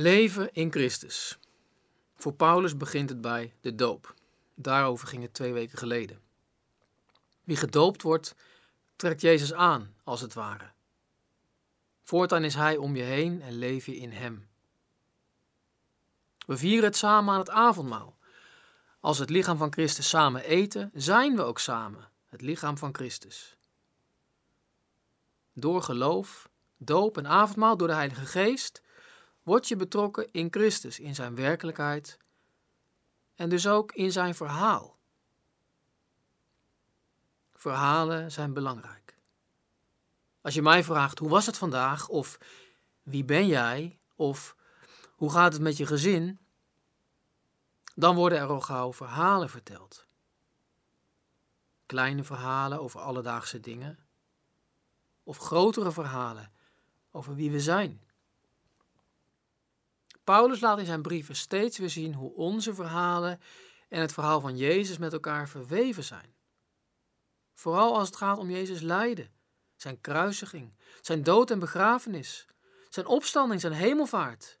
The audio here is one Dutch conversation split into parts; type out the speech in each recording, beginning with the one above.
Leven in Christus. Voor Paulus begint het bij de doop. Daarover ging het twee weken geleden. Wie gedoopt wordt, trekt Jezus aan, als het ware. Voortaan is Hij om je heen en leef je in Hem. We vieren het samen aan het avondmaal. Als het lichaam van Christus samen eten, zijn we ook samen het lichaam van Christus. Door geloof, doop en avondmaal door de Heilige Geest word je betrokken in Christus, in zijn werkelijkheid en dus ook in zijn verhaal. Verhalen zijn belangrijk. Als je mij vraagt hoe was het vandaag of wie ben jij of hoe gaat het met je gezin, dan worden er al gauw verhalen verteld. Kleine verhalen over alledaagse dingen of grotere verhalen over wie we zijn. Paulus laat in zijn brieven steeds weer zien hoe onze verhalen en het verhaal van Jezus met elkaar verweven zijn. Vooral als het gaat om Jezus lijden, zijn kruisiging, zijn dood en begrafenis, zijn opstanding, zijn hemelvaart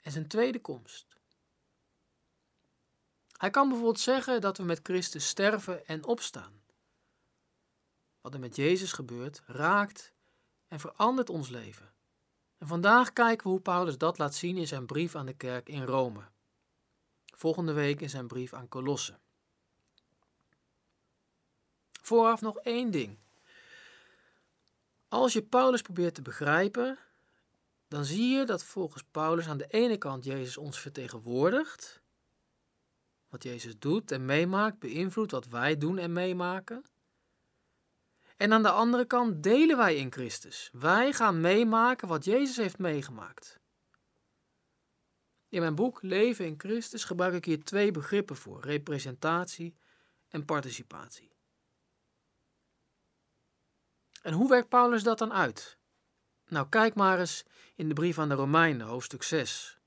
en zijn tweede komst. Hij kan bijvoorbeeld zeggen dat we met Christus sterven en opstaan. Wat er met Jezus gebeurt, raakt en verandert ons leven. En vandaag kijken we hoe Paulus dat laat zien in zijn brief aan de kerk in Rome. Volgende week in zijn brief aan Colosse. Vooraf nog één ding. Als je Paulus probeert te begrijpen, dan zie je dat volgens Paulus aan de ene kant Jezus ons vertegenwoordigt. Wat Jezus doet en meemaakt beïnvloedt wat wij doen en meemaken. En aan de andere kant delen wij in Christus. Wij gaan meemaken wat Jezus heeft meegemaakt. In mijn boek Leven in Christus gebruik ik hier twee begrippen voor: representatie en participatie. En hoe werkt Paulus dat dan uit? Nou, kijk maar eens in de brief aan de Romeinen, hoofdstuk 6.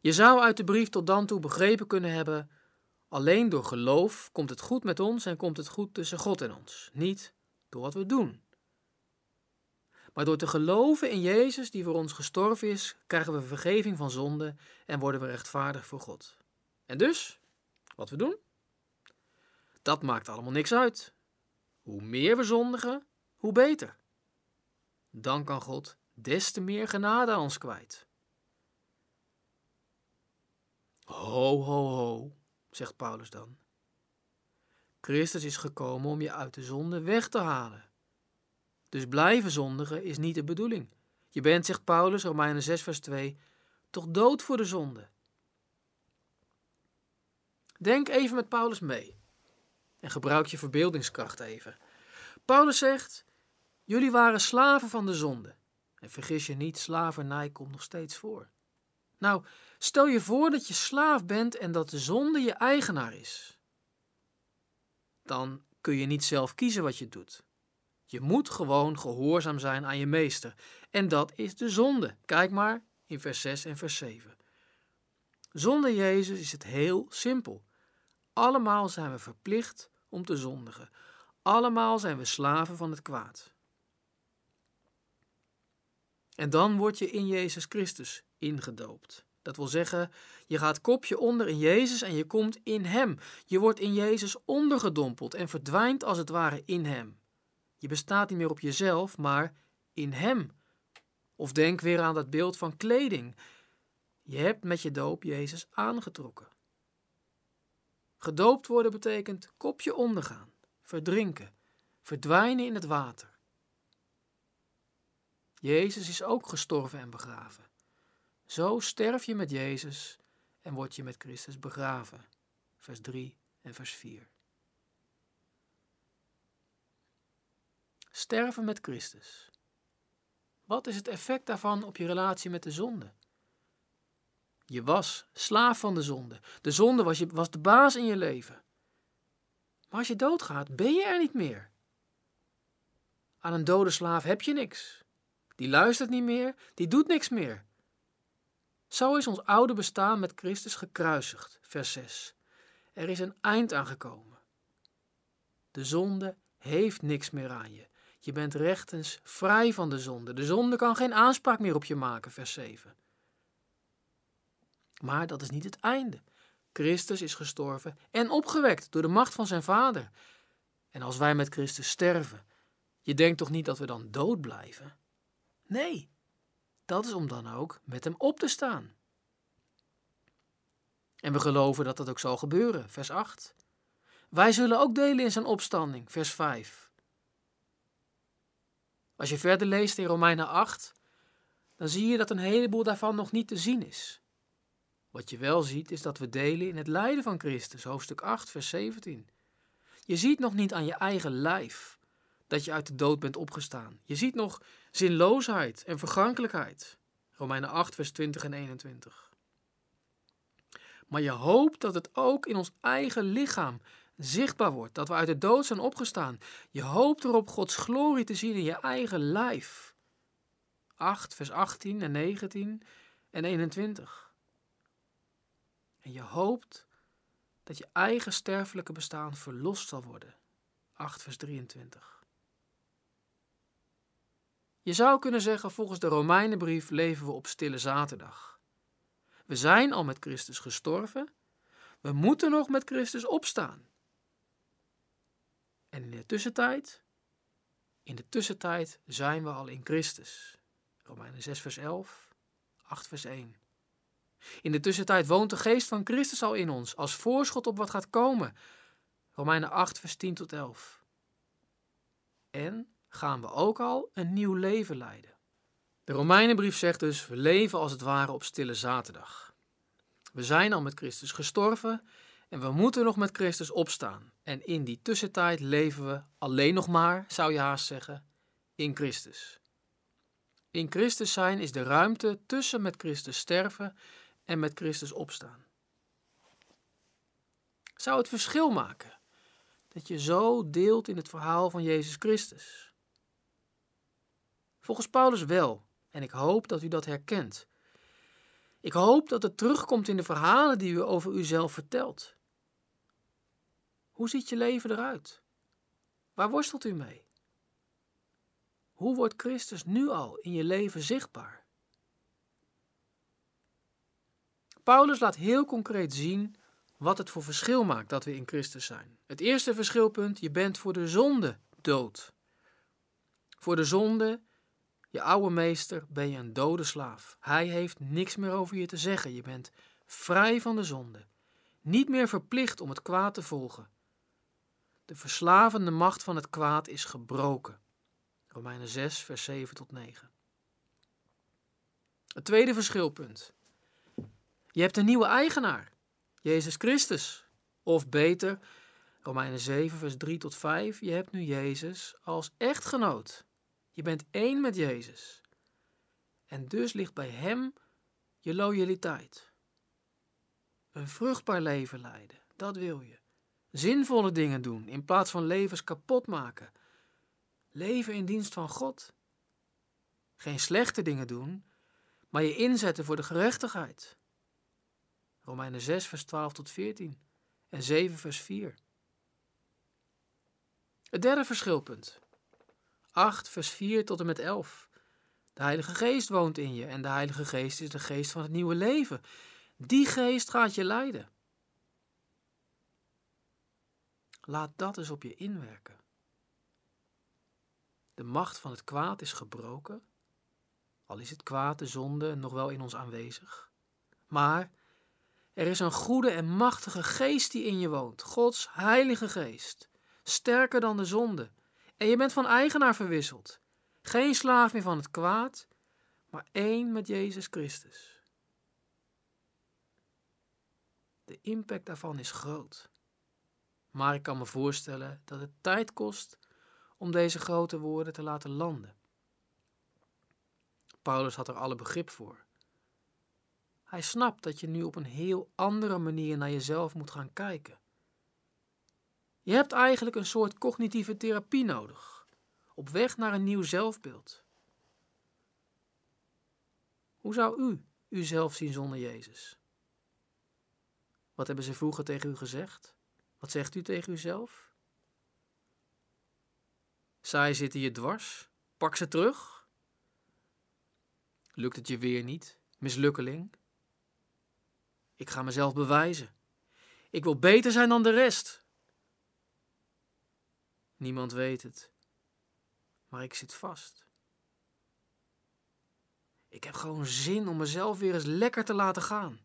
Je zou uit de brief tot dan toe begrepen kunnen hebben Alleen door geloof komt het goed met ons en komt het goed tussen God en ons, niet door wat we doen. Maar door te geloven in Jezus die voor ons gestorven is, krijgen we vergeving van zonde en worden we rechtvaardig voor God. En dus, wat we doen? Dat maakt allemaal niks uit. Hoe meer we zondigen, hoe beter. Dan kan God des te meer genade aan ons kwijt. Ho, ho, ho zegt Paulus dan. Christus is gekomen om je uit de zonde weg te halen. Dus blijven zondigen is niet de bedoeling. Je bent, zegt Paulus, Romeinen 6, vers 2, toch dood voor de zonde. Denk even met Paulus mee en gebruik je verbeeldingskracht even. Paulus zegt: Jullie waren slaven van de zonde. En vergis je niet, slavernij komt nog steeds voor. Nou, stel je voor dat je slaaf bent en dat de zonde je eigenaar is. Dan kun je niet zelf kiezen wat je doet. Je moet gewoon gehoorzaam zijn aan je meester. En dat is de zonde. Kijk maar in vers 6 en vers 7. Zonder Jezus is het heel simpel. Allemaal zijn we verplicht om te zondigen. Allemaal zijn we slaven van het kwaad. En dan word je in Jezus Christus ingedoopt. Dat wil zeggen, je gaat kopje onder in Jezus en je komt in Hem. Je wordt in Jezus ondergedompeld en verdwijnt als het ware in Hem. Je bestaat niet meer op jezelf, maar in Hem. Of denk weer aan dat beeld van kleding. Je hebt met je doop Jezus aangetrokken. Gedoopt worden betekent kopje ondergaan, verdrinken, verdwijnen in het water. Jezus is ook gestorven en begraven. Zo sterf je met Jezus en word je met Christus begraven. Vers 3 en vers 4. Sterven met Christus. Wat is het effect daarvan op je relatie met de zonde? Je was slaaf van de zonde. De zonde was, je, was de baas in je leven. Maar als je doodgaat, ben je er niet meer. Aan een dode slaaf heb je niks. Die luistert niet meer, die doet niks meer. Zo is ons oude bestaan met Christus gekruisigd, vers 6. Er is een eind aangekomen. De zonde heeft niks meer aan je. Je bent rechtens vrij van de zonde. De zonde kan geen aanspraak meer op je maken, vers 7. Maar dat is niet het einde. Christus is gestorven en opgewekt door de macht van zijn Vader. En als wij met Christus sterven, je denkt toch niet dat we dan dood blijven? Nee, dat is om dan ook met hem op te staan. En we geloven dat dat ook zal gebeuren, vers 8. Wij zullen ook delen in zijn opstanding, vers 5. Als je verder leest in Romeinen 8, dan zie je dat een heleboel daarvan nog niet te zien is. Wat je wel ziet is dat we delen in het lijden van Christus, hoofdstuk 8, vers 17. Je ziet nog niet aan je eigen lijf dat je uit de dood bent opgestaan. Je ziet nog zinloosheid en vergankelijkheid. Romeinen 8, vers 20 en 21. Maar je hoopt dat het ook in ons eigen lichaam zichtbaar wordt, dat we uit de dood zijn opgestaan. Je hoopt erop Gods glorie te zien in je eigen lijf. 8, vers 18 en 19 en 21. En je hoopt dat je eigen sterfelijke bestaan verlost zal worden. 8, vers 23. Je zou kunnen zeggen, volgens de Romeinenbrief leven we op stille zaterdag. We zijn al met Christus gestorven, we moeten nog met Christus opstaan. En in de tussentijd, in de tussentijd zijn we al in Christus. Romeinen 6 vers 11, 8 vers 1. In de tussentijd woont de geest van Christus al in ons, als voorschot op wat gaat komen. Romeinen 8 vers 10 tot 11. En gaan we ook al een nieuw leven leiden. De Romeinenbrief zegt dus, we leven als het ware op stille zaterdag. We zijn al met Christus gestorven en we moeten nog met Christus opstaan. En in die tussentijd leven we alleen nog maar, zou je haast zeggen, in Christus. In Christus zijn is de ruimte tussen met Christus sterven en met Christus opstaan. Zou het verschil maken dat je zo deelt in het verhaal van Jezus Christus? Volgens Paulus wel, en ik hoop dat u dat herkent. Ik hoop dat het terugkomt in de verhalen die u over uzelf vertelt. Hoe ziet je leven eruit? Waar worstelt u mee? Hoe wordt Christus nu al in je leven zichtbaar? Paulus laat heel concreet zien wat het voor verschil maakt dat we in Christus zijn. Het eerste verschilpunt, je bent voor de zonde dood. Voor de zonde, je oude meester, ben je een dode slaaf. Hij heeft niks meer over je te zeggen. Je bent vrij van de zonde. Niet meer verplicht om het kwaad te volgen. De verslavende macht van het kwaad is gebroken. Romeinen 6, vers 7 tot 9. Het tweede verschilpunt. Je hebt een nieuwe eigenaar, Jezus Christus. Of beter, Romeinen 7, vers 3 tot 5. Je hebt nu Jezus als echtgenoot. Je bent één met Jezus. En dus ligt bij Hem je loyaliteit. Een vruchtbaar leven leiden, dat wil je. Zinvolle dingen doen in plaats van levens kapot maken. Leven in dienst van God. Geen slechte dingen doen, maar je inzetten voor de gerechtigheid. Romeinen 6, vers 12 tot 14 en 7, vers 4. Het derde verschilpunt. 8, vers 4 tot en met 11. De Heilige Geest woont in je en de Heilige Geest is de geest van het nieuwe leven. Die geest gaat je leiden. Laat dat eens op je inwerken. De macht van het kwaad is gebroken, al is het kwaad, de zonde, nog wel in ons aanwezig. Maar er is een goede en machtige geest die in je woont, Gods heilige geest, sterker dan de zonde. En je bent van eigenaar verwisseld. Geen slaaf meer van het kwaad, maar één met Jezus Christus. De impact daarvan is groot. Maar ik kan me voorstellen dat het tijd kost om deze grote woorden te laten landen. Paulus had er alle begrip voor. Hij snapt dat je nu op een heel andere manier naar jezelf moet gaan kijken. Je hebt eigenlijk een soort cognitieve therapie nodig, op weg naar een nieuw zelfbeeld. Hoe zou u uzelf zien zonder Jezus? Wat hebben ze vroeger tegen u gezegd? Wat zegt u tegen uzelf? Zij zitten je dwars. Pak ze terug. Lukt het je weer niet? Mislukkeling? Ik ga mezelf bewijzen. Ik wil beter zijn dan de rest. Niemand weet het, maar ik zit vast. Ik heb gewoon zin om mezelf weer eens lekker te laten gaan.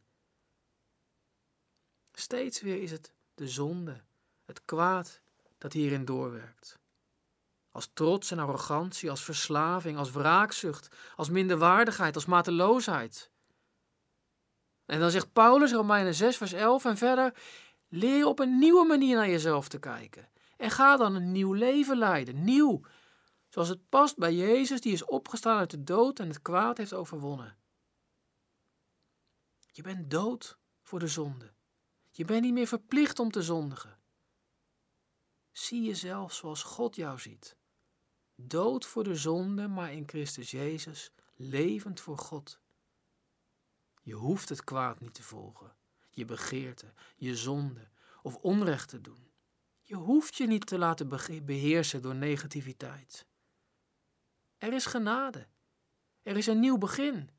Steeds weer is het de zonde, het kwaad dat hierin doorwerkt. Als trots en arrogantie, als verslaving, als wraakzucht, als minderwaardigheid, als mateloosheid. En dan zegt Paulus, Romeinen 6, vers 11 en verder: leer op een nieuwe manier naar jezelf te kijken. En ga dan een nieuw leven leiden. Nieuw. Zoals het past bij Jezus, die is opgestaan uit de dood en het kwaad heeft overwonnen. Je bent dood voor de zonde. Je bent niet meer verplicht om te zondigen. Zie jezelf zoals God jou ziet. Dood voor de zonde, maar in Christus Jezus levend voor God. Je hoeft het kwaad niet te volgen, je begeerte, je zonde of onrecht te doen. Je hoeft je niet te laten beheersen door negativiteit. Er is genade. Er is een nieuw begin.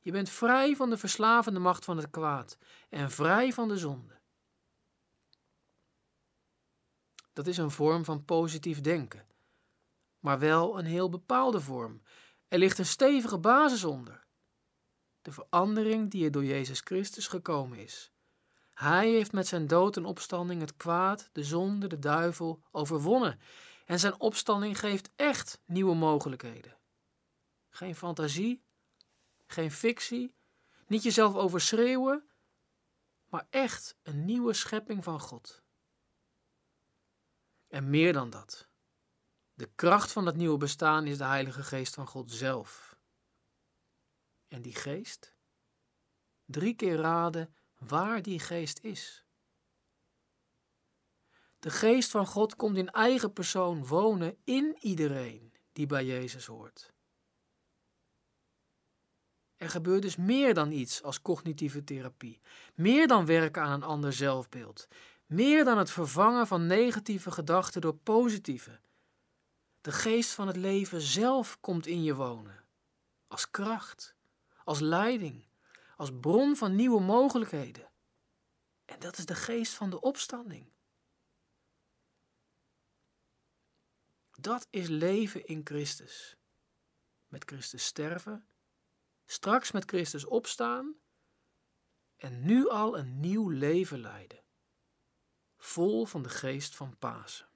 Je bent vrij van de verslavende macht van het kwaad en vrij van de zonde. Dat is een vorm van positief denken, maar wel een heel bepaalde vorm. Er ligt een stevige basis onder. De verandering die er door Jezus Christus gekomen is. Hij heeft met zijn dood en opstanding het kwaad, de zonde, de duivel overwonnen. En zijn opstanding geeft echt nieuwe mogelijkheden. Geen fantasie, geen fictie, niet jezelf overschreeuwen, maar echt een nieuwe schepping van God. En meer dan dat. De kracht van dat nieuwe bestaan is de Heilige Geest van God zelf. En die geest? Drie keer raden waar die geest is. De geest van God komt in eigen persoon wonen in iedereen die bij Jezus hoort. Er gebeurt dus meer dan iets als cognitieve therapie, meer dan werken aan een ander zelfbeeld, meer dan het vervangen van negatieve gedachten door positieve. De geest van het leven zelf komt in je wonen, als kracht, als leiding, als bron van nieuwe mogelijkheden. En dat is de geest van de opstanding. Dat is leven in Christus. Met Christus sterven, straks met Christus opstaan en nu al een nieuw leven leiden, vol van de geest van Pasen.